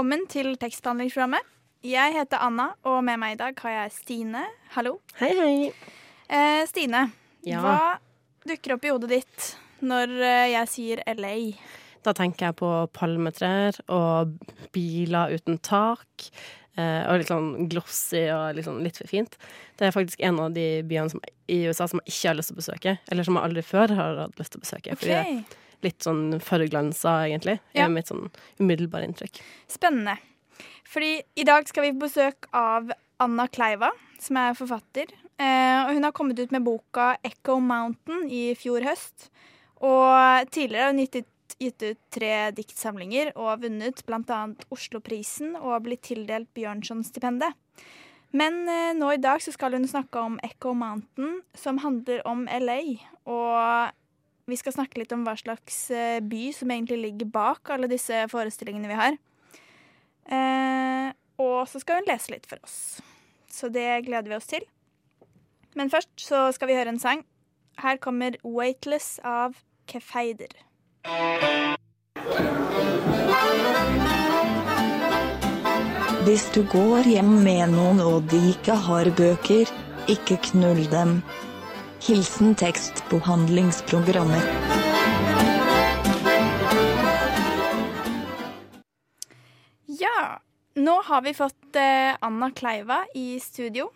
Velkommen til tekstbehandlingsprogrammet. Jeg heter Anna, og med meg i dag har jeg Stine. Hallo. Hei, hei. Eh, Stine, Ja. hva dukker opp i hodet ditt når eh, jeg sier LA? Da tenker jeg på palmetrær og biler uten tak. Eh, og litt sånn glossy og litt, sånn litt for fint. Det er faktisk en av de byene som, i USA som jeg ikke har lyst til å besøke. Eller som jeg aldri før har hatt lyst til å besøke. Fordi er Ok, litt sånn forglansa, egentlig. Ja. mitt sånn umiddelbare inntrykk. Spennende. Fordi i dag skal vi på besøk av Anna Kleiva, som er forfatter. Eh, hun har kommet ut med boka 'Echo Mountain' i fjor høst. Og tidligere har hun gitt ut, gitt ut tre diktsamlinger og vunnet bl.a. Osloprisen og blitt tildelt Bjørnson-stipendet. Men eh, nå i dag så skal hun snakke om Echo Mountain, som handler om LA. Og vi skal snakke litt om hva slags eh, by som egentlig ligger bak alle disse forestillingene vi har. Eh, og så skal hun lese litt for oss. Så det gleder vi oss til. Men først så skal vi høre en sang. Her kommer 'Weightless' av Kefeider. Hvis du går hjem med noen og de ikke har bøker, ikke knull dem. Hilsen tekstbehandlingsprogrammer. Ja, nå har vi fått eh, Anna Kleiva i studio.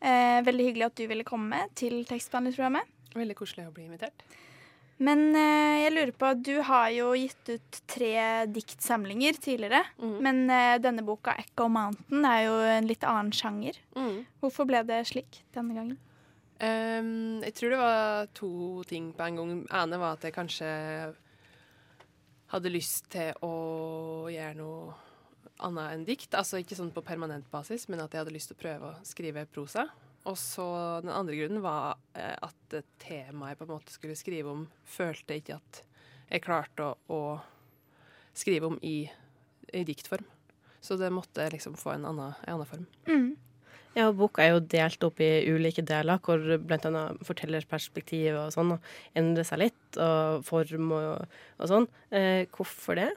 Eh, veldig hyggelig at du ville komme til tekstbehandlingsprogrammet. Veldig koselig å bli invitert. Men eh, jeg lurer på, du har jo gitt ut tre diktsamlinger tidligere. Mm. Men eh, denne boka, 'Echo Mountain', er jo en litt annen sjanger. Hvorfor ble det slik denne gangen? Ehm, jeg tror det var to ting på en gang. ene var at jeg kanskje hadde lyst til å gjøre noe annet enn dikt. Altså ikke sånn på permanent basis, men at jeg hadde lyst til å prøve å skrive prosa. Og så den andre grunnen var eh, at temaet jeg på en måte skulle skrive om, følte ikke at jeg klarte å, å skrive om i, i diktform. Så det måtte liksom få en annen, en annen form. Mm. Ja, boka er jo delt opp i ulike deler, hvor annet fortellerperspektiv og sånn endrer seg litt, og form og, og sånn. Eh, hvorfor det?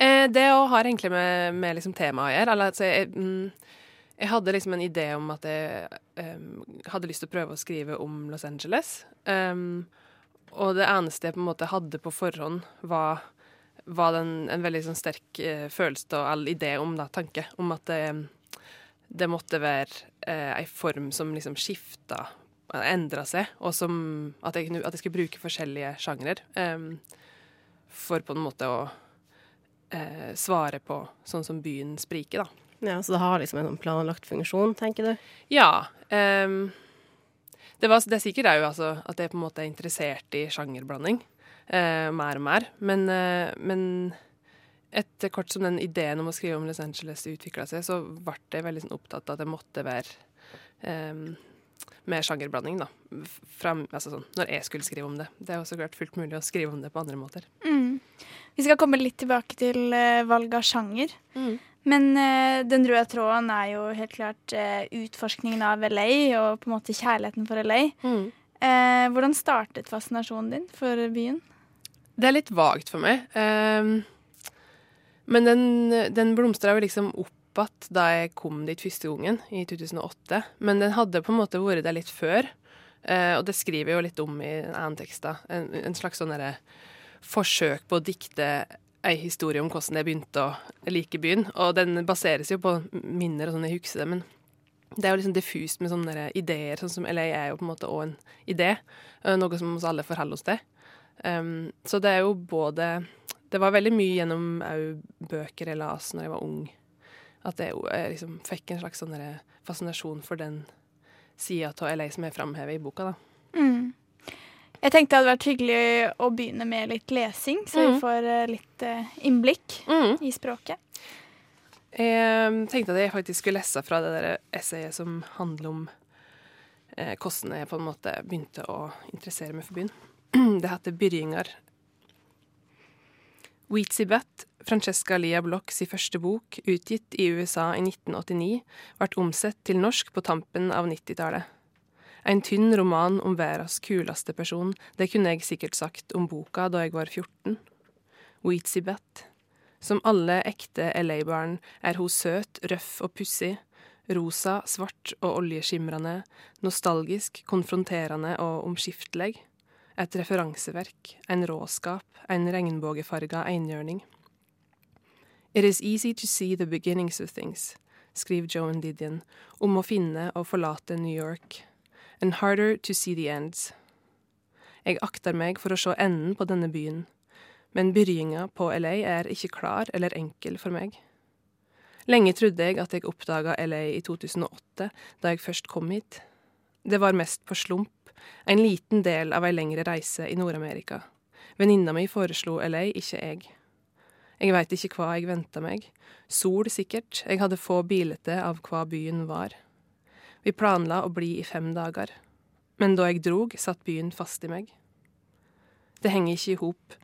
Eh, det har egentlig med, med liksom temaet å gjøre. Altså, jeg, mm, jeg hadde liksom en idé om at jeg um, hadde lyst til å prøve å skrive om Los Angeles. Um, og det eneste jeg på en måte hadde på forhånd, var, var den, en veldig sånn sterk eh, følelse og all idé om da, tanke om at det, det måtte være eh, ei form som liksom skifta endra seg, og som at jeg, at jeg skulle bruke forskjellige sjangre Eh, for på en måte å eh, svare på sånn som byen spriker, da. Ja, Så det har liksom en sånn planlagt funksjon, tenker du? Ja. ehm, det, var, det er sikkert òg altså, at jeg på en måte er interessert i sjangerblanding. eh, mer og mer. Men, eh, men etter kort som den ideen om å skrive om Los Angeles utvikla seg, så ble jeg veldig sånn, opptatt av at det måtte være um, mer sjangerblanding, da. F- altså sånn, når jeg skulle skrive om det. Det er jo så klart fullt mulig å skrive om det på andre måter. Mm. Vi skal komme litt tilbake til uh, valg av sjanger. Mm. Men uh, den røde tråden er jo helt klart uh, utforskningen av LA, og på en måte kjærligheten for LA. Eh, hvordan startet fascinasjonen din for byen? Det er litt vagt for meg. Ehm, men den, den blomstra jo liksom opp igjen da jeg kom dit første gangen, i 2008. Men den hadde på en måte vært der litt før. Eh, og det skriver jeg jo litt om i en annen tekst. da. En, en slags sånn derre forsøk på å dikte ei historie om hvordan jeg begynte å like byen. Og den baseres jo på minner og sånn, jeg husker det. Men det er jo liksom diffust med sånne ideer. sånn som LA er jo på en måte òg en idé. eh, Noe som oss alle forholder oss til. Um, så det er jo både Det var veldig mye gjennom au bøker jeg leste når jeg var ung, at jeg, jeg liksom fikk en slags sånn fascinasjon for den sida av LA som jeg framhever i boka. da. Mm. Jeg tenkte det hadde vært hyggelig å begynne med litt lesing, så mm. vi får eh, litt eh, innblikk Mm. i språket. Jeg tenkte at jeg faktisk skulle lese fra det der essayet som handler om eh, hvordan jeg på en måte begynte å interessere meg for byen. Det heter 'Byrjingar'. Weetzy Butt, Francesca Lia Blocks i første bok, utgitt i USA i 1989, ble omsett til norsk på tampen av 90-tallet. En tynn roman om verdens kuleste person, det kunne jeg sikkert sagt om boka da jeg var 14. Weetzy Butt. Som alle ekte LA-barn er hun søt, røff og pussig. Rosa, svart og oljeskimrende. Nostalgisk, konfronterende og omskiftelig. Et referanseverk, en råskap, en regnbuefarga enhjørning. It is easy to see the beginnings of things, skriver Joan Didion, om å finne og forlate New York. And harder to see the ends. Jeg akter meg for å se enden på denne byen men byrjinga på LA er ikke klar eller enkel for meg. Lenge trodde jeg at jeg oppdaga LA i 2008, da jeg først kom hit. Det var mest på slump, en liten del av ei lengre reise i Nord-Amerika. Venninna mi foreslo LA, ikke jeg. Jeg veit ikke hva jeg venta meg. Sol, sikkert, jeg hadde få bilete av hva byen var. Vi planla å bli i fem dager. Men da jeg drog, satt byen fast i meg. Det henger ikke i hop.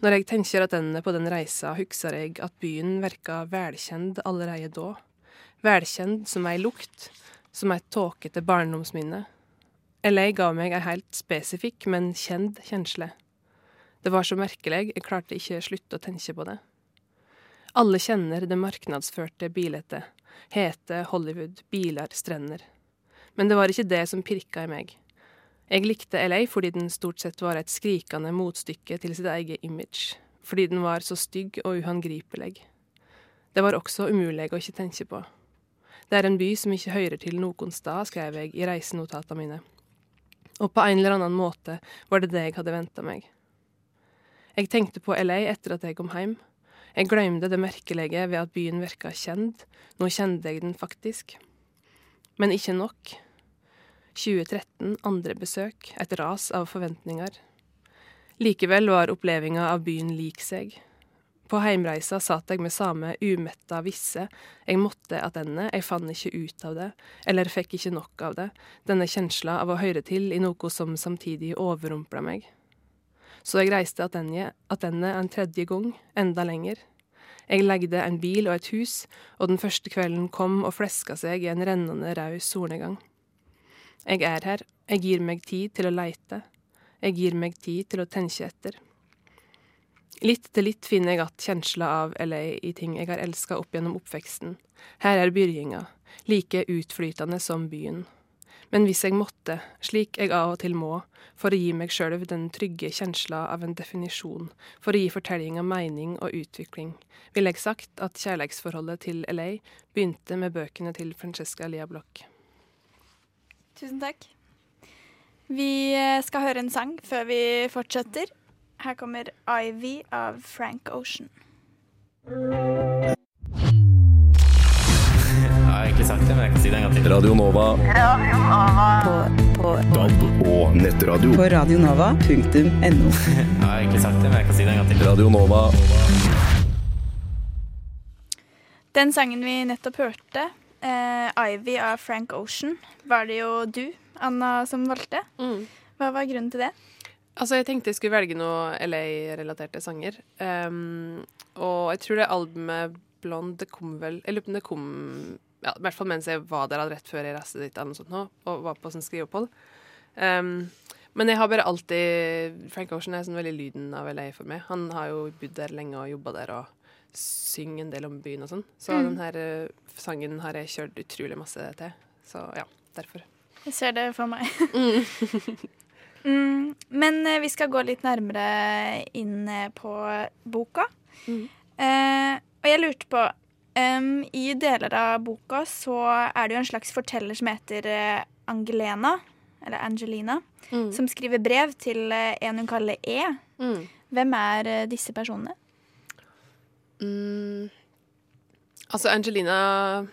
Når jeg tenker attende på den reisa, husker jeg at byen verka velkjent allerede da. Velkjent som ei lukt, som et tåkete barndomsminne. LA ga meg ei helt spesifikk, men kjent kjensle. Det var så merkelig, jeg klarte ikke slutte å tenke på det. Alle kjenner det marknadsførte bildet. Hete, Hollywood, biler, strender. Men det var ikke det som pirka i meg. Jeg likte LA fordi den stort sett var et skrikende motstykke til sitt eget image. Fordi den var så stygg og uhandgripelig. Det var også umulig å ikke tenke på. Det er en by som ikke hører til noen sted, skrev jeg i reisenotatene mine. Og på en eller annen måte var det det jeg hadde venta meg. Jeg tenkte på LA etter at jeg kom hjem. Jeg glemte det merkelige ved at byen virka kjent. Nå kjente jeg den faktisk. Men ikke nok. 2013, andre besøk, et ras av forventninger. Likevel var opplevelsen av byen lik seg. På heimreisa satt jeg med samme umetta visse, jeg måtte attende, jeg fant ikke ut av det, eller fikk ikke nok av det, denne kjensla av å høre til i noe som samtidig overrumpla meg. Så jeg reiste attende en tredje gang, enda lenger. Jeg legde en bil og et hus, og den første kvelden kom og fleska seg i en rennende rød solnedgang. Jeg er her, jeg gir meg tid til å leite, jeg gir meg tid til å tenke etter. Litt til litt finner jeg att kjensla av LA i ting jeg har elska opp gjennom oppveksten. Her er byrjinga, like utflytende som byen. Men hvis jeg måtte, slik jeg av og til må, for å gi meg sjøl den trygge kjensla av en definisjon, for å gi fortellinga mening og utvikling, ville jeg sagt at kjærleiksforholdet til LA begynte med bøkene til Francesca Lia Bloch. Tusen takk. Vi skal høre en sang før vi fortsetter. Her kommer Ivy av Frank Ocean. Jeg har egentlig sagt det, men jeg kan si det en gang til. Radio Nova. DAB og nettradio. på radionova.no. Jeg har egentlig sagt det, men jeg kan si det en gang til. Radio Nova. Den sangen vi nettopp hørte, eh, Ivy av Frank Ocean, var det jo du, Anna, som valgte. Hva var grunnen til det? Altså, jeg tenkte jeg skulle velge noe LA-relaterte sanger. Um, og jeg tror det albumet Blond det kom vel Jeg lurer på om det kom ja, I hvert fall mens jeg var der rett før jeg reiste dit eller noe sånt nå, og var på sånn skriveopphold. Um, men jeg har bare alltid Frank Ocean er sånn veldig lyden av LA for meg. Han har jo bodd der lenge og jobba der og synger en del om byen og sånn. Så Mm. den her eh, sangen har jeg kjørt utrolig masse til. Så ja, derfor. Jeg ser det for meg. mm, men eh, vi skal gå litt nærmere inn eh, på boka. Mm. Eh, og jeg lurte på um, I deler av boka så er det jo en slags forteller som heter eh, Angelena, eller Angelina, Mm. som skriver brev til en hun kaller E. Mm. Hvem er disse personene? Mm. Altså, Angelina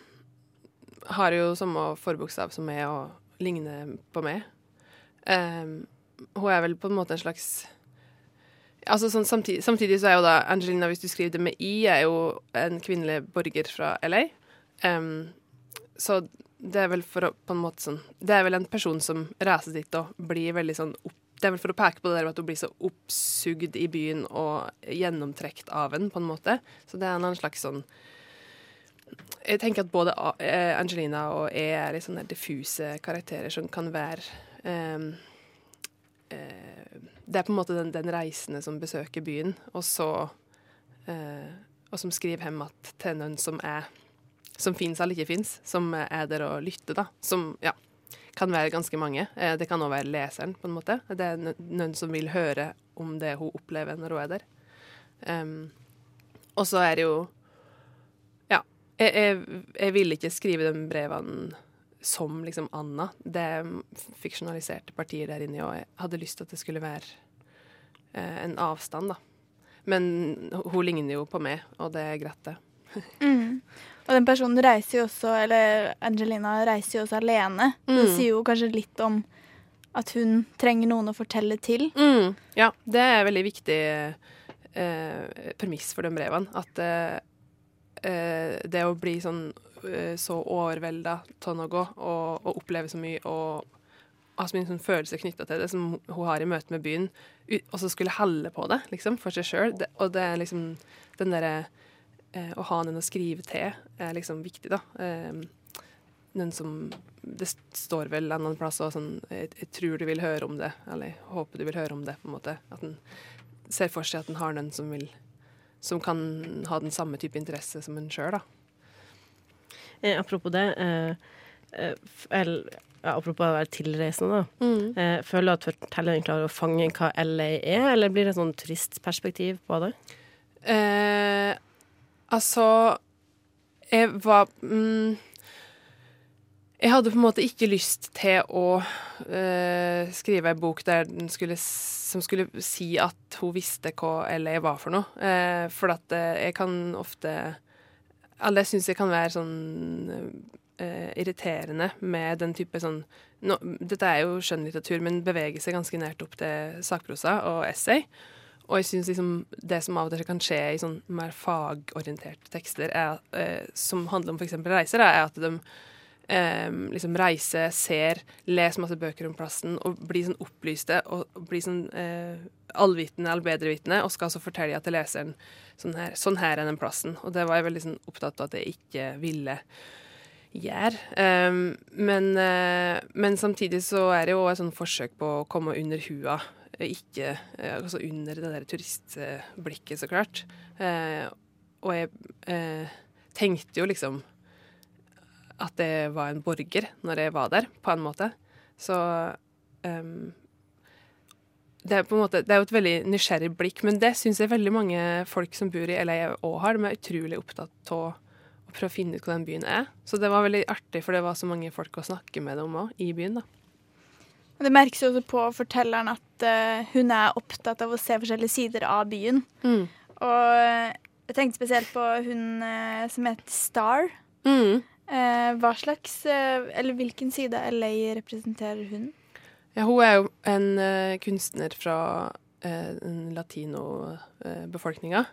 har jo samme forbokstav som meg og ligner på meg. Ehm, hun er vel på en måte en slags Altså sånn, samtidig, samtidig så er jo da Angelina, hvis du skriver det med i, er jo en kvinnelig borger fra LA. Um, så det er vel for å på en måte sånn Det er vel en person som reiser dit og blir veldig sånn opp Det er vel for å peke på det der med at hun blir så oppsugd i byen og gjennomtrekt av den, på en måte. Så det er en slags sånn Jeg tenker at både eh, Angelina og E er litt sånne diffuse karakterer som kan være eh, Det er på en måte den, den reisende som besøker byen, og så eh, Og som skriver hjem at til noen som er som fins eller ikke fins, som er der og lytter, da. Som ja, kan være ganske mange. Eh, det kan òg være leseren, på en måte. Det er noen som vil høre om det hun opplever når hun er der. Um, og så er det jo Ja. Jeg, jeg, jeg vil ikke skrive de brevene som liksom Anna. Det er fiksjonaliserte partiet der inne, og jeg hadde lyst til at det skulle være eh, en avstand, da. Men hun ligner jo på meg, og det er greit, det. Mm. Og den personen reiser jo også, eller Angelina reiser jo også alene. Det Mm. sier jo kanskje litt om at hun trenger noen å fortelle til. Mm, ja, det er en veldig viktig eh, premiss for de brevene. At eh, eh, det å bli sånn så overvelda av noe og, og oppleve så mye og ha så mye sånn følelser knytta til det som hun har i møte med byen, og så skulle helle på det liksom, for seg sjøl. Og det er liksom den derre eh, Å ha noen å skrive til er liksom viktig, da. Eh, noen som Det står vel en annen plass og sånn jeg, jeg tror du vil høre om det, eller jeg håper du vil høre om det, på en måte. At en ser for seg at en har noen som vil Som kan ha den samme type interesse som en sjøl, da. Eh, apropos det eh, eh, ja, Apropos å være tilreisende, da. Eh, føler du at fortelleren klarer å fange hva LA er, eller blir det et sånn turistperspektiv på det? Eh, altså Jeg var mm, Jeg hadde på en måte ikke lyst til å eh, skrive en bok der den skulle, som skulle si at hun visste hva LA var for noe. Eh, for at jeg kan ofte Eller jeg syns jeg kan være sånn uh, irriterende med den type sånn no, Dette er jo skjønnlitteratur, men beveger seg ganske nært opp til sakprosa og essay. Og jeg synes liksom det som av og til kan skje i sånn mer fagorienterte tekster, er, uh, som handler om f.eks. reiser, er at de eh, liksom reise, ser, leser masse bøker om plassen og blir sånn opplyste og blir sånn eh, allvitende allbedrevitende, og skal altså fortelle til leseren sånn her, sånn her er den plassen. Og det var jeg veldig sånn opptatt av at jeg ikke ville gjøre. Um, men, eh, men samtidig så er det jo et sånn forsøk på å komme under hua ikke eh, altså under det der turistblikket, så klart. Og jeg tenkte jo liksom at jeg var en borger når jeg var der, på en måte. Så um, det er på en måte, det er jo et veldig nysgjerrig blikk, men det syns jeg veldig mange folk som bor i LA òg har. De er utrolig opptatt av å prøve å finne ut hvor den byen er. Så det var veldig artig, for det var så mange folk å snakke med om òg, i byen. da. Det merkes jo også på fortelleren at uh, hun er opptatt av å se forskjellige sider av byen. Mm. Og eh, jeg tenkte spesielt på hun uh, som heter Star. Mm. Eh, hva slags, eh, eller hvilken side av LA representerer hun? Ja, hun er jo en uh, kunstner fra uh, latinobefolkninga.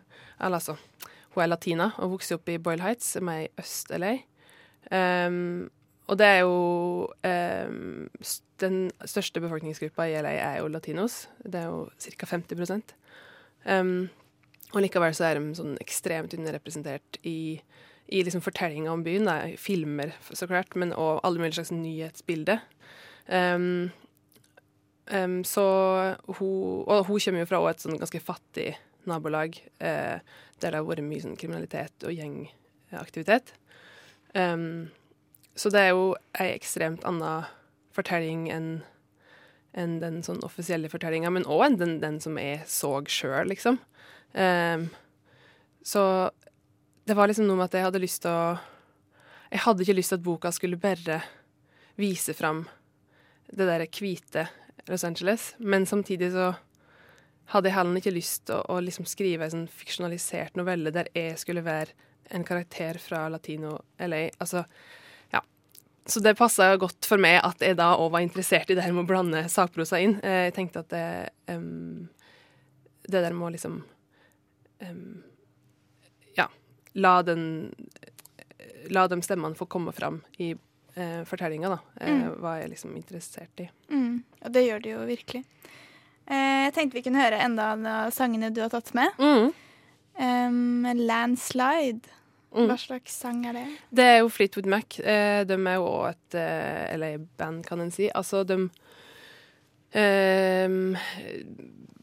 Eller altså, hun er latina og vokste opp i Boyle Heights, som er i øst-LA. Um, og det er jo um, st Den største befolkningsgruppa i LA er jo latinos. Det er jo ca. 50% um, Og likevel så er de sånn ekstremt underrepresentert i, i liksom fortellinga om byen. Da. Filmer, så klart, men òg alle mulige slags nyhetsbilder. Um, Um, så hun, og hun kommer jo fra et sånn ganske fattig nabolag eh, der det har vært mye sånn kriminalitet og gjengaktivitet. Um, så det er jo ei ekstremt anna fortelling enn enn den sånn offisielle fortellinga, men òg enn den, den som jeg så sjøl, liksom. Um, så det var liksom noe med at jeg hadde lyst til å Jeg hadde ikke lyst til at boka skulle bare vise fram det der hvite Los Angeles, men samtidig så hadde jeg heller ikke lyst til å, å liksom skrive en sånn fiksjonalisert novelle der jeg skulle være en karakter fra latino-LA. Altså, ja. så det passa godt for meg at jeg da òg var interessert i det her med å blande sakprosa inn. Eh, jeg tenkte at det, um, det der med å liksom Ja, la den La de stemmene få komme fram i eh, fortellinga, da. Eh, Mm. Var jeg liksom interessert i. Mm, og det gjør det jo virkelig. Eh, jeg tenkte vi kunne høre enda av sangene du har tatt med. Mm. Um, 'Landslide'. Mm. Hva slags sang er det? Det er jo Fleetwood Mac. Eh, de er jo òg et eh, LA-band, kan en si. Altså, de ehm,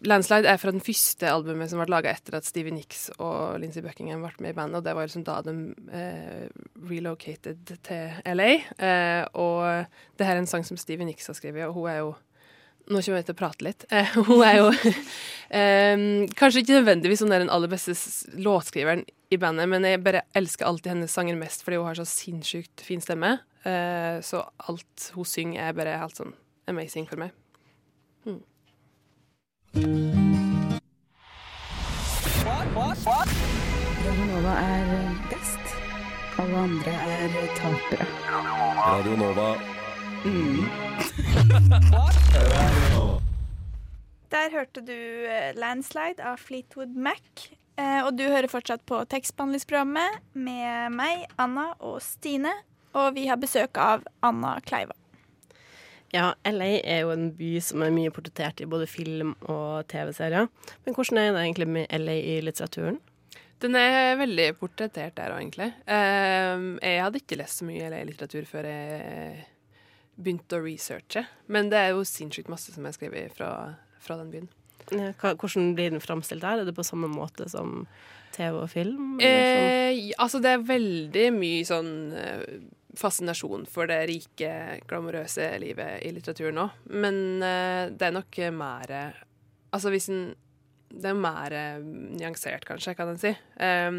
Landslide er fra den første albumet som ble laga etter at Stevie Nicks og Lindsey Buckingham ble med i bandet, og det var liksom da de uh, relocated til LA. Uh, og det her er en sang som Stevie Nicks har skrevet, og hun er jo nå kommer jeg til å prate litt. Eh, hun er jo eh, kanskje ikke nødvendigvis sånn er den aller beste låtskriveren i bandet, men jeg bare elsker alltid hennes sanger mest fordi hun har så sinnssykt fin stemme. Eh, så alt hun synger, er bare helt sånn amazing for meg. Mm. Radionova er best. Alle andre er tapere. Radio Nova. Der hørte du eh, 'Landslide' av Fleetwood Mac. Eh, og du hører fortsatt på tekstbehandlingsprogrammet med meg, Anna og Stine. Og vi har besøk av Anna Kleiva. Ja, LA er jo en by som er mye portrettert i både film og TV-serier. Men hvordan er det egentlig med LA i litteraturen? Den er veldig portrettert der òg, egentlig. Eh, jeg hadde ikke lest så mye LA-litteratur før jeg begynte å researche, men det er jo sinnssykt masse som er skrevet fra, fra den byen. Hvordan blir den framstilt der? Er det på samme måte som TV og film? Eh, altså, det er veldig mye sånn eh, fascinasjon for det rike, glamorøse livet i litteraturen òg. Men uh, det er nok mer Altså hvis en Det er mer eh, nyansert, kanskje, kan en si. Um,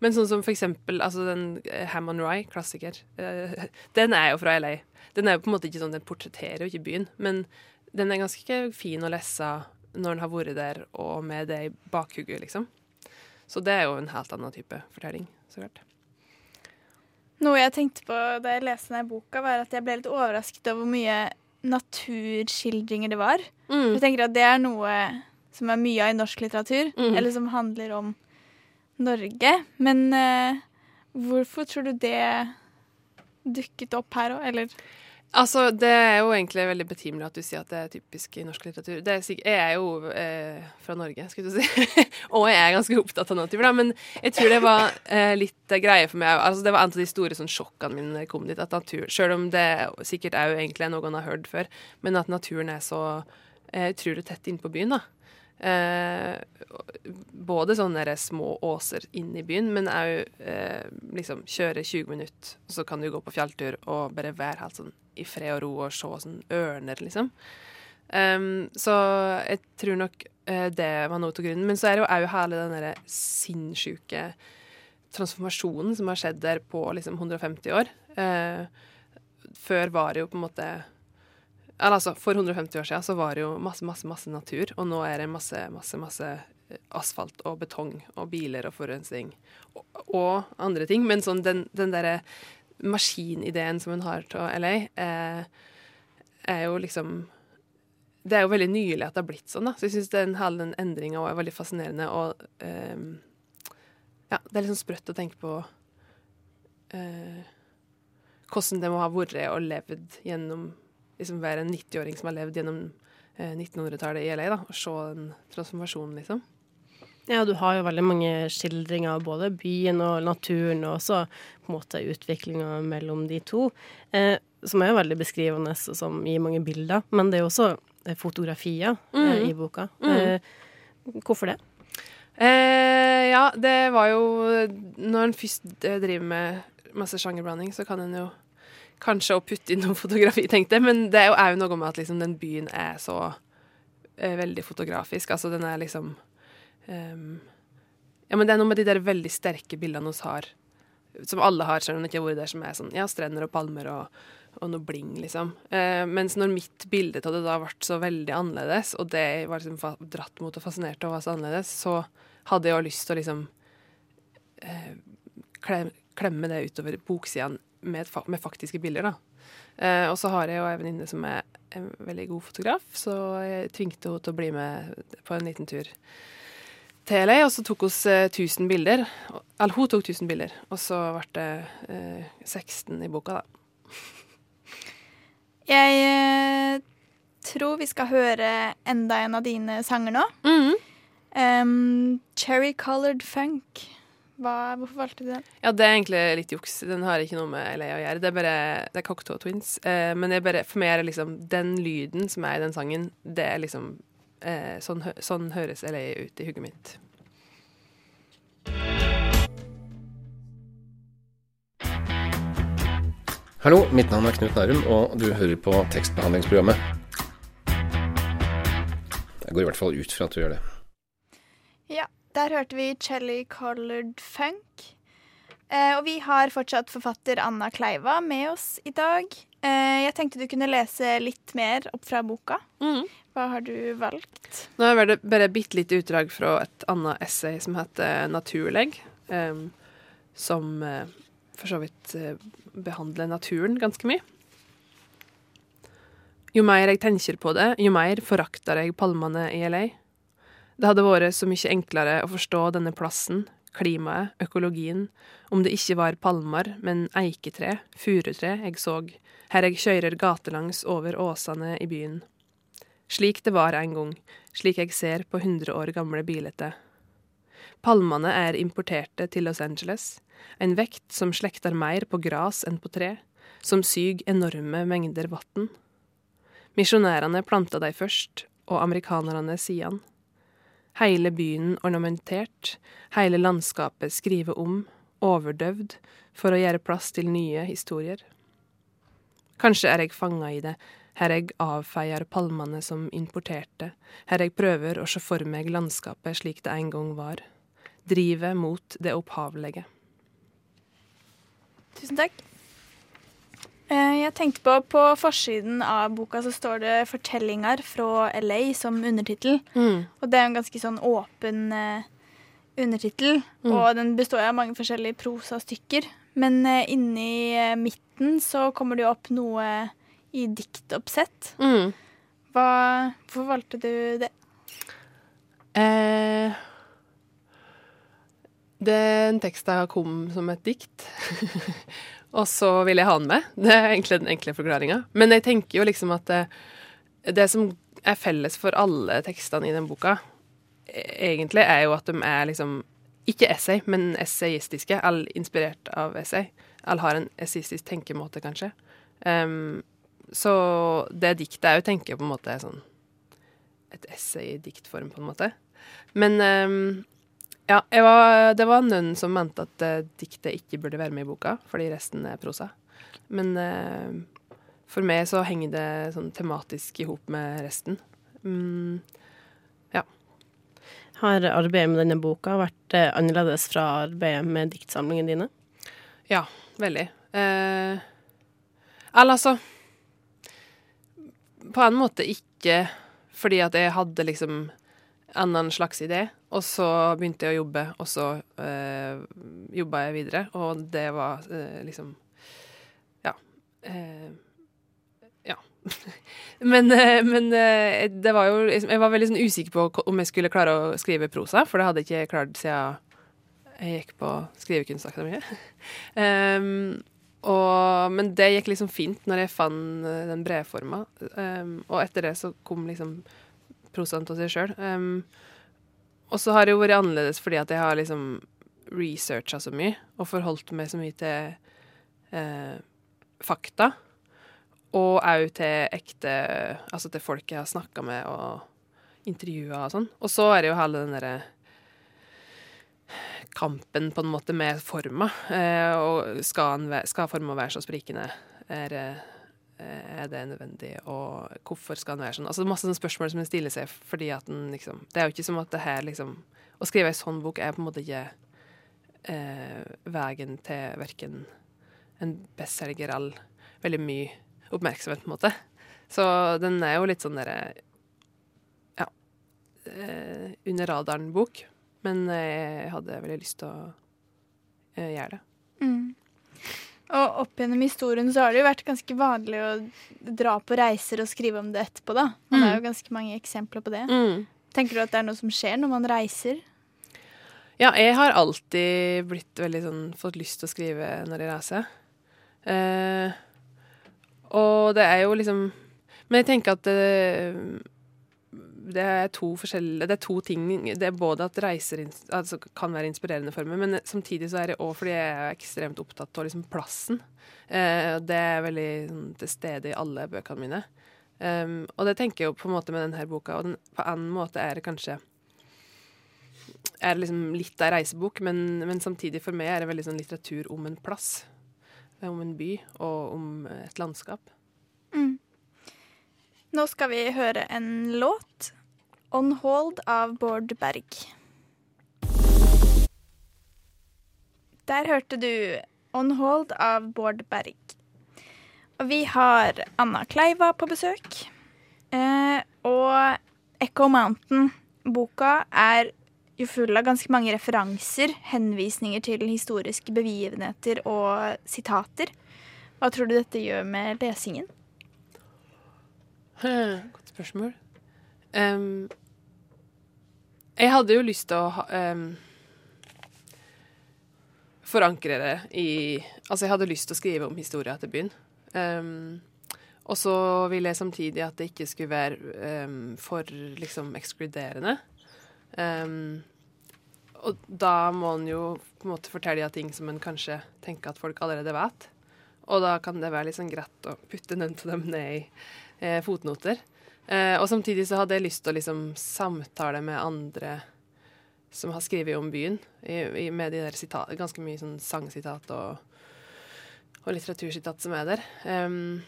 men sånn som for eksempel altså den Ham Hammond Rye, klassiker, Uh, den er jo fra LA. Den er jo på en måte ikke sånn, den portretterer jo ikke byen, men den er ganske fin å lese når en har vært der, og med det i bakhugget, liksom. Så det er jo en helt annen type fortelling, så klart. Noe jeg tenkte på da jeg leste denne boka, var at jeg ble litt overrasket over hvor mye naturskildringer det var. Mm. Jeg tenker at det er noe som er mye av i norsk litteratur, Mm. eller som handler om Norge. Men uh, hvorfor tror du det dukket opp her òg, eller? Altså, det er jo egentlig veldig betimelig at du sier at det er typisk i norsk litteratur. Det er jeg er jo eh, fra Norge, skulle du si. og jeg er ganske opptatt av natur, da. Men jeg tror det var eh, litt greie for meg. Altså, det var en av de store sånn, sjokkene mine kom dit. At natur, Selv om det sikkert er jo egentlig noen har hørt før, men at naturen er så eh, utrolig tett innpå byen, da. Eh, både sånne små åser inn i byen, men òg eh, liksom kjøre 20 minutter, så kan du gå på fjelltur og bare være helt sånn i fred og ro og se sånn ørner, liksom. Um, så jeg tror nok eh, det var noe av grunnen. Men så er det jo òg hele den derre sinnssyke transformasjonen som har skjedd der på liksom 150 år. Eh, før var det jo på en måte altså, For 150 år siden så var det jo masse, masse, masse natur, og nå er det masse, masse, masse eh, asfalt og betong og biler og forurensning og, og andre ting. Men sånn den, den derre maskinideen som hun har til LA, eh, er jo liksom Det er jo veldig nylig at det har blitt sånn, da. Så jeg syns den hele den endringa er veldig fascinerende, og eh, ja, det er liksom sprøtt å tenke på eh, hvordan det må ha vært og levd gjennom liksom være en 90-åring som har levd gjennom eh, 1900-tallet i LA, da, og se den transformasjonen, liksom. Ja, du har jo veldig mange skildringer av både byen og naturen, og også på en måte utviklinga mellom de to, eh, som er jo veldig beskrivende og som gir mange bilder. Men det er jo også fotografier fotografier eh, Mhm. i boka. Mm. Eh, hvorfor det? Eh, ja, det var jo Når en først eh, driver med masse sjangerblanding, så kan en jo kanskje å putte inn noe fotografi, tenkte jeg. Men det er jo noe med at liksom, den byen er så eh, veldig fotografisk. Altså, den er liksom um, Ja, men det er noe med de der veldig sterke bildene vi har, som alle har, selv om det ikke har vært der, som er sånn ja, strender og palmer og, og noe bling, liksom. Eh, mens når mitt bilde av det da ble så veldig annerledes, og det var liksom dratt mot og fascinert og være så annerledes, så hadde jeg jo lyst til å liksom eh, klemme det utover boksidene med, med faktiske bilder, da. Eh, og så har jeg jo en venninne som er en veldig god fotograf, så jeg tvingte henne til å bli med på en liten tur til LA, og så tok hun eh, 1000 bilder. Eller hun tok 1000 bilder, og så ble det eh, 16 i boka, da. Jeg eh, tror vi skal høre enda en av dine sanger nå. Um, Cherry Colored Funk. Hva, hvorfor valgte du den? Ja, det er egentlig litt juks. Den har ikke noe med LA å gjøre. Det er bare det er Cocktail Twins. Eh, men det er bare, for meg er det liksom den lyden som er i den sangen, det er liksom eh, sånn, sånn høres LA ut i hugget mitt. Hallo, mitt navn er Knut Nærum, og du hører på tekstbehandlingsprogrammet. Jeg går i hvert fall ut fra at du gjør det. Ja, der hørte vi 'Chelly Colored Funk. Eh, og vi har fortsatt forfatter Anna Kleiva med oss i dag. Eh, jeg tenkte du kunne lese litt mer opp fra boka. Hva har du valgt? Nå er det bare et bitte lite utdrag fra et annet essay som heter 'Naturlegg', Eh, som eh, for så vidt eh, behandler naturen ganske mye. Jo mer jeg tenker på det, jo mer forakter jeg palmene i LA. Det hadde vært så mye enklere å forstå denne plassen, klimaet, økologien, om det ikke var palmer, men eiketre, furutre jeg så, her jeg kjører gatelangs over åsene i byen. Slik det var en gang, slik jeg ser på 100 år gamle bilete. Palmene er importerte til Los Angeles, en vekt som slekter mer på gras enn på tre, som syg enorme mengder vann. Misjonærene planta de først, og amerikanerne siden. Hele byen ornamentert, hele landskapet skrivet om, overdøvd, for å gjøre plass til nye historier. Kanskje er jeg fanga i det, her jeg avfeier palmene som importerte, her jeg prøver å se for meg landskapet slik det en gang var, drive mot det opphavlige. Tusen takk. Eh, jeg tenkte på På forsiden av boka så står det 'Fortellinger fra LA' som undertittel. Mm. Og det er en ganske sånn åpen eh, undertittel. Mm. Og den består av mange forskjellige prosastykker. Men eh, inni eh, midten så kommer det jo opp noe i diktoppsett. Mm. Hva, hvorfor valgte du det? Eh, den teksten kom som et dikt. og så vil jeg ha den med. Det er egentlig den enkle forklaringa. Men jeg tenker jo liksom at det, det som er felles for alle tekstene i den boka, e- egentlig er jo at de er liksom ikke essay, men essayistiske. All inspirert av essay. All har en essayistisk tenkemåte, kanskje. Um, så det diktet er jo tenker på en måte sånn et essay i diktform, på en måte. Men em, ja, var, det var noen som mente at uh, diktet ikke burde være med i boka, fordi resten er prosa. Men uh, for meg så henger det sånn tematisk i hop med resten. Mm, ja. Har arbeidet med denne boka vært uh, annerledes fra arbeidet med diktsamlingene dine? Ja, veldig. Eh, eller altså På en måte ikke fordi at jeg hadde liksom annen slags idé, og så begynte jeg å jobbe, og så eh, jobba jeg videre, og det var eh, liksom Ja. Eh, ja. men men det var jo liksom Jeg var veldig sånn usikker på om jeg skulle klare å skrive prosa, for det hadde jeg ikke klart siden jeg gikk på Skrivekunstakademiet. um, og, men det gikk liksom fint når jeg fant den den bredforma. Um, og etter det så kom liksom prosaen av seg sjøl. Um, og så har det jo vært annerledes fordi at jeg har liksom researcha så mye og forholdt meg så mye til eh, fakta. Og òg til ekte Altså til folk jeg har snakka med og intervjua og sånn. Og så er det jo hele den derre kampen på en måte med forma. Eh, og skal, skal forma være så sprikende? Er, eh, er det nødvendig? Og hvorfor skal den være sånn? Altså Masse sånne spørsmål som en stiller seg fordi at den liksom Det er jo ikke som at det her liksom Å skrive ei sånn bok er på en måte ikke eh, veien til verken en bestselger eller veldig mye oppmerksomhet, på en måte. Så den er jo litt sånn derre Ja. Eh, under radaren-bok. Men jeg hadde veldig lyst til å eh, gjøre det. Mm. Og opp gjennom historien så har det jo vært ganske vanlig å dra på reiser og skrive om det etterpå, da. Og det er jo ganske mange eksempler på det. Mm. Tenker du at det er noe som skjer når man reiser? Ja, jeg har alltid blitt veldig sånn fått lyst til å skrive når jeg reiser. Eh, og det er jo liksom Men jeg tenker at det, det er to forskjellige Det er to ting. Det er både at reiser altså, kan være inspirerende for meg, men samtidig så er det òg fordi jeg er ekstremt opptatt av liksom plassen. Eh, det er veldig sånn, til stede i alle bøkene mine. Um, og det tenker jeg jo på en måte med denne boka, og den, på en måte er det kanskje er liksom litt av reisebok, men, men samtidig for meg er det veldig sånn litteratur om en plass. Om en by og om et landskap. Mm. Nå skal vi høre en låt. 'On Hold' av Bård Berg. Der hørte du 'On Hold' av Bård Berg. Og vi har Anna Kleiva på besøk. Eh, og Echo Mountain-boka er jo full av ganske mange referanser, henvisninger til historiske begivenheter og sitater. Hva tror du dette gjør med lesingen? Godt spørsmål. Um, jeg hadde jo lyst til å ha, um, forankre det i Altså, jeg hadde lyst til å skrive om historia til byen. Um, og så ville jeg samtidig at det ikke skulle være um, for liksom ekskluderende. Um, og da må en jo på en måte fortelle ting som en kanskje tenker at folk allerede vet. Og da kan det være litt sånn greit å putte noen av dem ned i eh, fotnoter. Eh, og samtidig så hadde jeg lyst til å liksom samtale med andre som har skrevet om byen, i, i, med de der sitat, ganske mye sånn sangsitat og, og litteratursitat som er der. Um,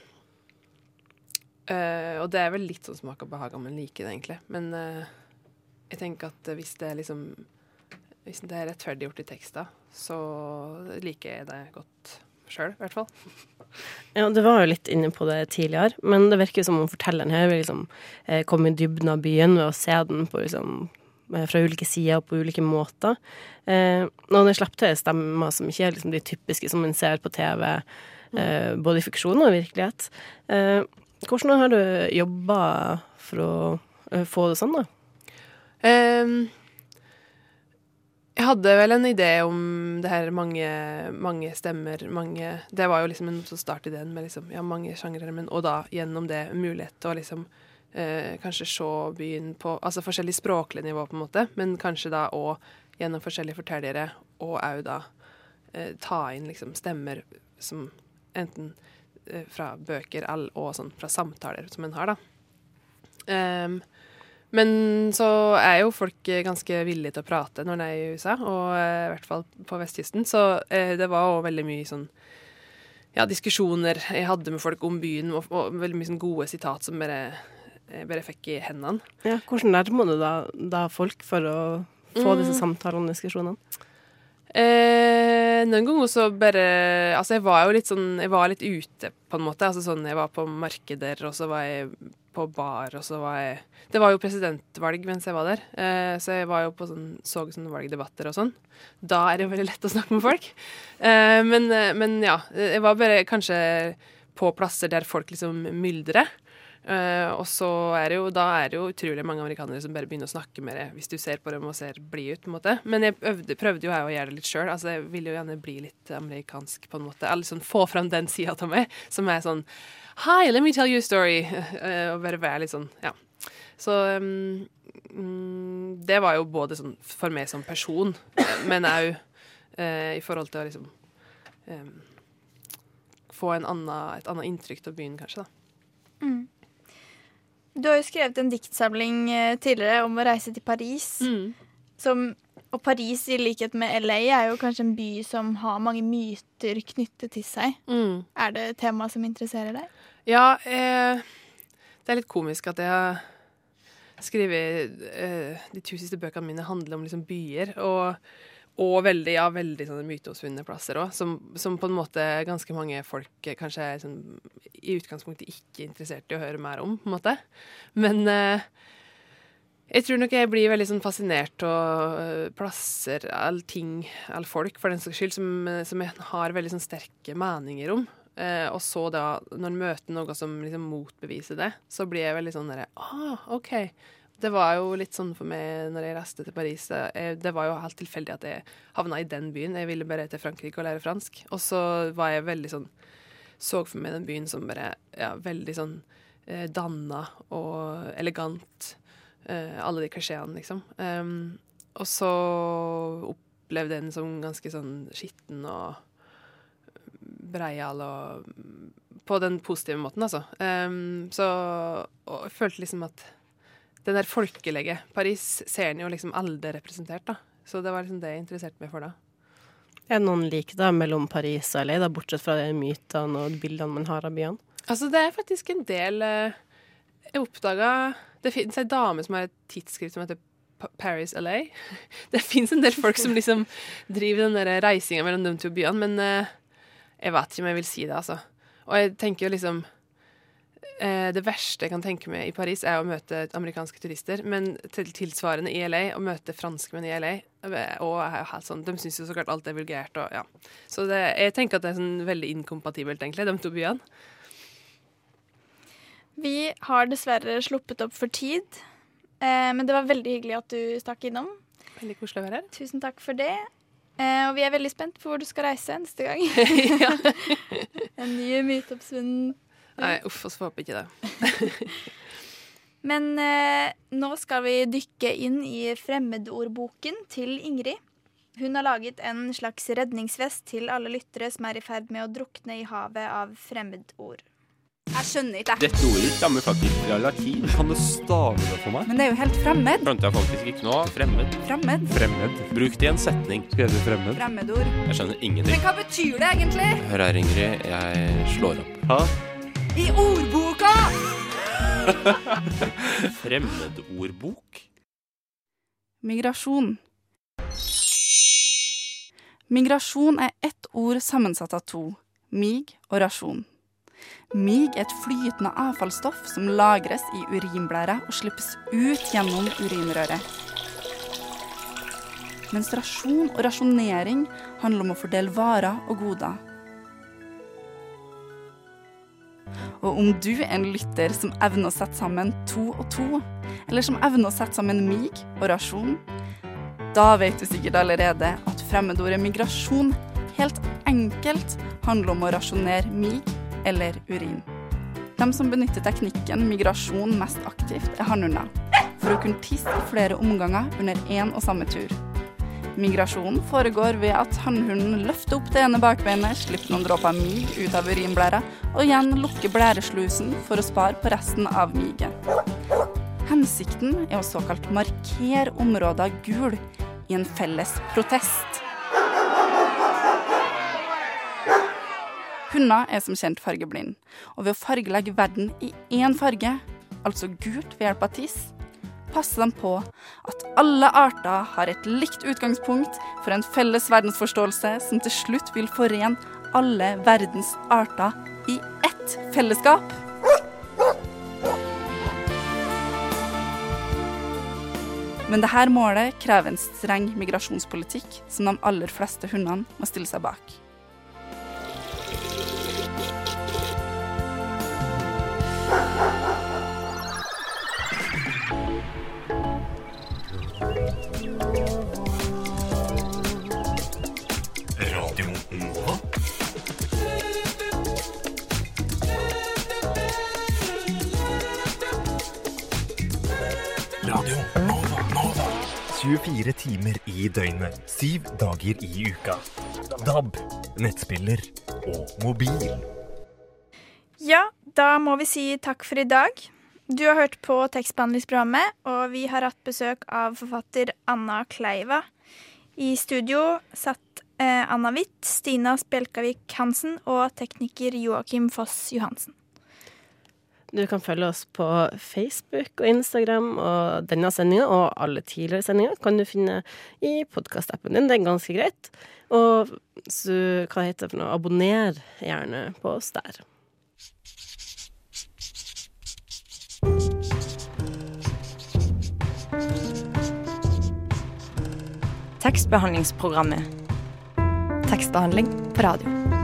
uh, og det er vel litt sånn smak og behag om en liker det, egentlig. Men uh, jeg tenker at hvis det er liksom Hvis det er rettferdiggjort i teksta, så liker jeg det godt sjøl, i hvert fall. Ja, du var jo litt inne på det tidligere, men det virker som om fortelleren her vil liksom eh, komme i dybden av byen ved å se den på liksom eh, fra ulike sider og på ulike måter. Eh, og det slipper til stemmer som ikke er liksom de typiske som en ser på TV, eh, både i fiksjon og virkelighet. Eh, hvordan har du jobba for å eh, få det sånn, da? Ehm, jeg hadde vel en idé om det her mange, mange stemmer, mange Det var jo liksom en startideen med liksom, ja, mange sjangre, men og da gjennom det mulighet til å liksom eh, kanskje se byen på Altså forskjellig språklig nivå, på en måte, men kanskje da òg gjennom forskjellige fortellere, og òg da eh, ta inn liksom stemmer som enten eh, fra bøker all, og sånn fra samtaler som en har, da. Ehm, men så er jo folk eh, ganske villige til å prate når de er i USA, og eh, i hvert fall på vestkysten. Så eh, det var òg veldig mye sånn ja, diskusjoner jeg hadde med folk om byen, og, og veldig mye sånn gode sitat som bare, jeg bare fikk i hendene. Ja, hvordan nærmer du da, da folk for å få Mm. disse samtalene og diskusjonene? Eh, noen ganger så bare Altså, jeg var jo litt sånn Jeg var litt ute, på en måte. Altså sånn, Jeg var på markeder, og så var jeg på bar, og så var jeg Det var jo presidentvalg mens jeg var der, eh, så jeg var jo på sånn, så sånne valgdebatter og sånn. Da er det jo veldig lett å snakke med folk. Eh, men, eh, men ja, jeg var bare kanskje på plasser der folk liksom myldrer. Eh, og så er det jo, da er det jo utrolig mange amerikanere som bare begynner å snakke med deg hvis du ser på dem og ser blid ut. på en måte. Men jeg øvde, prøvde jo jeg å gjøre det litt sjøl. Altså, jeg ville jo gjerne bli litt amerikansk på en måte. Eller sånn få fram den sida av meg som er sånn Hi, let me tell you a story. Eh, og bare være litt sånn, ja. Så um, mm, det var jo både sånn for meg som person, eh, men òg uh, i forhold til å liksom um, få en annen, et annet inntrykk av byen, kanskje. da. Mm. Du har jo skrevet en diktsamling eh, tidligere om å reise til Paris. Som, og Paris, i likhet med LA, er jo kanskje en by som har mange myter knyttet til seg. Mm. Er det et tema som interesserer deg? Ja, eh, det er litt komisk at jeg har skrevet eh, De to siste bøkene mine handler om liksom byer. Og, og veldig, ja, veldig sånne myteomspunne plasser òg, som, som på en måte ganske mange folk eh, kanskje er sånn, i utgangspunktet ikke interessert i å høre mer om. på en måte. Men, eh, Jeg tror nok jeg blir veldig sånn fascinert av øh, plasser, all ting, all folk, for den saks skyld, som, som jeg har veldig sånn sterke meninger om. Eh, og så da, når en møter noe som liksom motbeviser det, så blir jeg veldig sånn derre Ah, OK. Det var jo litt sånn for meg når jeg reiste til Paris. Jeg, det var jo helt tilfeldig at jeg havna i den byen. Jeg ville bare til Frankrike og lære fransk. Og så var jeg veldig sånn Så for meg den byen som bare ja, veldig sånn eh, danna og elegant. Eh, alle de klisjeene, liksom. Um, og så opplevde jeg den som ganske sånn skitten og breial og På den positive måten, altså. Um, så og jeg følte liksom at den der folkelege Paris ser en jo liksom aldri representert, da. Så det var liksom det jeg interesserte meg for da. Er det noen lik da mellom Paris og LA, da, bortsett fra de mytene og bildene man har av byene? Altså, det er faktisk en del uh, Jeg oppdaga Det fins ei dame som har et tidsskrift som heter Paris LA. Det fins en del folk som liksom driver den der reisinga mellom de to byene, men eh, jeg vet ikke om jeg vil si det, altså. Og jeg tenker jo liksom eh, Det verste jeg kan tenke meg i Paris, er å møte amerikanske turister. Men til, tilsvarende i LA, å møte franskmenn i LA eh, og er helt sånn, De syns jo så klart alt er vulgært. Og, ja. Så det, jeg tenker at det er sånn veldig inkompatibelt, egentlig, de to byene. Vi har dessverre sluppet opp for tid, eh, men det var veldig hyggelig at du stakk innom. Veldig koselig å være her. Tusen takk for det. Eh, og vi er veldig spent på hvor du skal reise neste gang. en ny myteoppsvunnen Nei, uff, vi håper håpe ikke det. Men eh, nå skal vi dykke inn i fremmedordboken til Ingrid. Hun har laget en slags redningsvest til alle lyttere som er i ferd med å drukne i havet av fremmedord. Jeg skjønner ikke, jeg. Dette ordet stammer faktisk fra latin. Kan du stave det for meg? Men det er jo helt fremmed. Skjønte jeg faktisk ikke nå. Fremmed. Fremmed. Fremmed. Bruk det i en setning. Skrevet fremmed. Fremmedord. Jeg skjønner ingenting. Men hva betyr det egentlig? Hør her, Ingrid. Jeg slår opp. Hæ? I ordboka! Fremmedordbok? Migrasjon. Migrasjon er ett ord sammensatt av to, mig og rasjon. Mig er et flytende avfallsstoff som lagres i urinblæra og slippes ut gjennom urinrøret. Mens rasjon og rasjonering handler om å fordele varer og goder. Og om du er en lytter som evner å sette sammen to og to, eller som evner å sette sammen mig og rasjon, da vet du sikkert allerede at fremmedordet migrasjon helt enkelt handler om å rasjonere mig eller urin. De som benytter teknikken migrasjon mest aktivt, er hannhunder, for å kunne tisse i flere omganger under én og samme tur. Migrasjonen foregår ved at hannhunden løfter opp det ene bakbeinet, slipper noen dråper mig ut av urinblæra, og igjen lukker blæreslusen for å spare på resten av miget. Hensikten er å såkalt markere områder gul i en felles protest. Hunder er som kjent fargeblind, og ved å fargelegge verden i én farge, altså gult ved hjelp av tiss, passer de på at alle arter har et likt utgangspunkt for en felles verdensforståelse som til slutt vil forene alle verdens arter i ett fellesskap. Men dette målet krever en streng migrasjonspolitikk som de aller fleste hundene må stille seg bak. 24 timer i døgnet, syv dager i uka. DAB, nettspiller og mobil. Ja, da må vi si takk for i dag. Du har hørt på tekstbehandlingsprogrammet, og vi har hatt besøk av forfatter Anna Kleiva. I studio satt eh, Anna Hvitt, Stina Spjelkavik Hansen og tekniker Joakim Foss Johansen. Du kan følge oss på Facebook og Instagram, og denne sendinga og alle tidligere sendinger kan du finne i podkastappen din. Det er ganske greit. Og så, hva heter det for noe, abonner gjerne på oss der. Tekstbehandlingsprogrammet. Tekstbehandling på radio.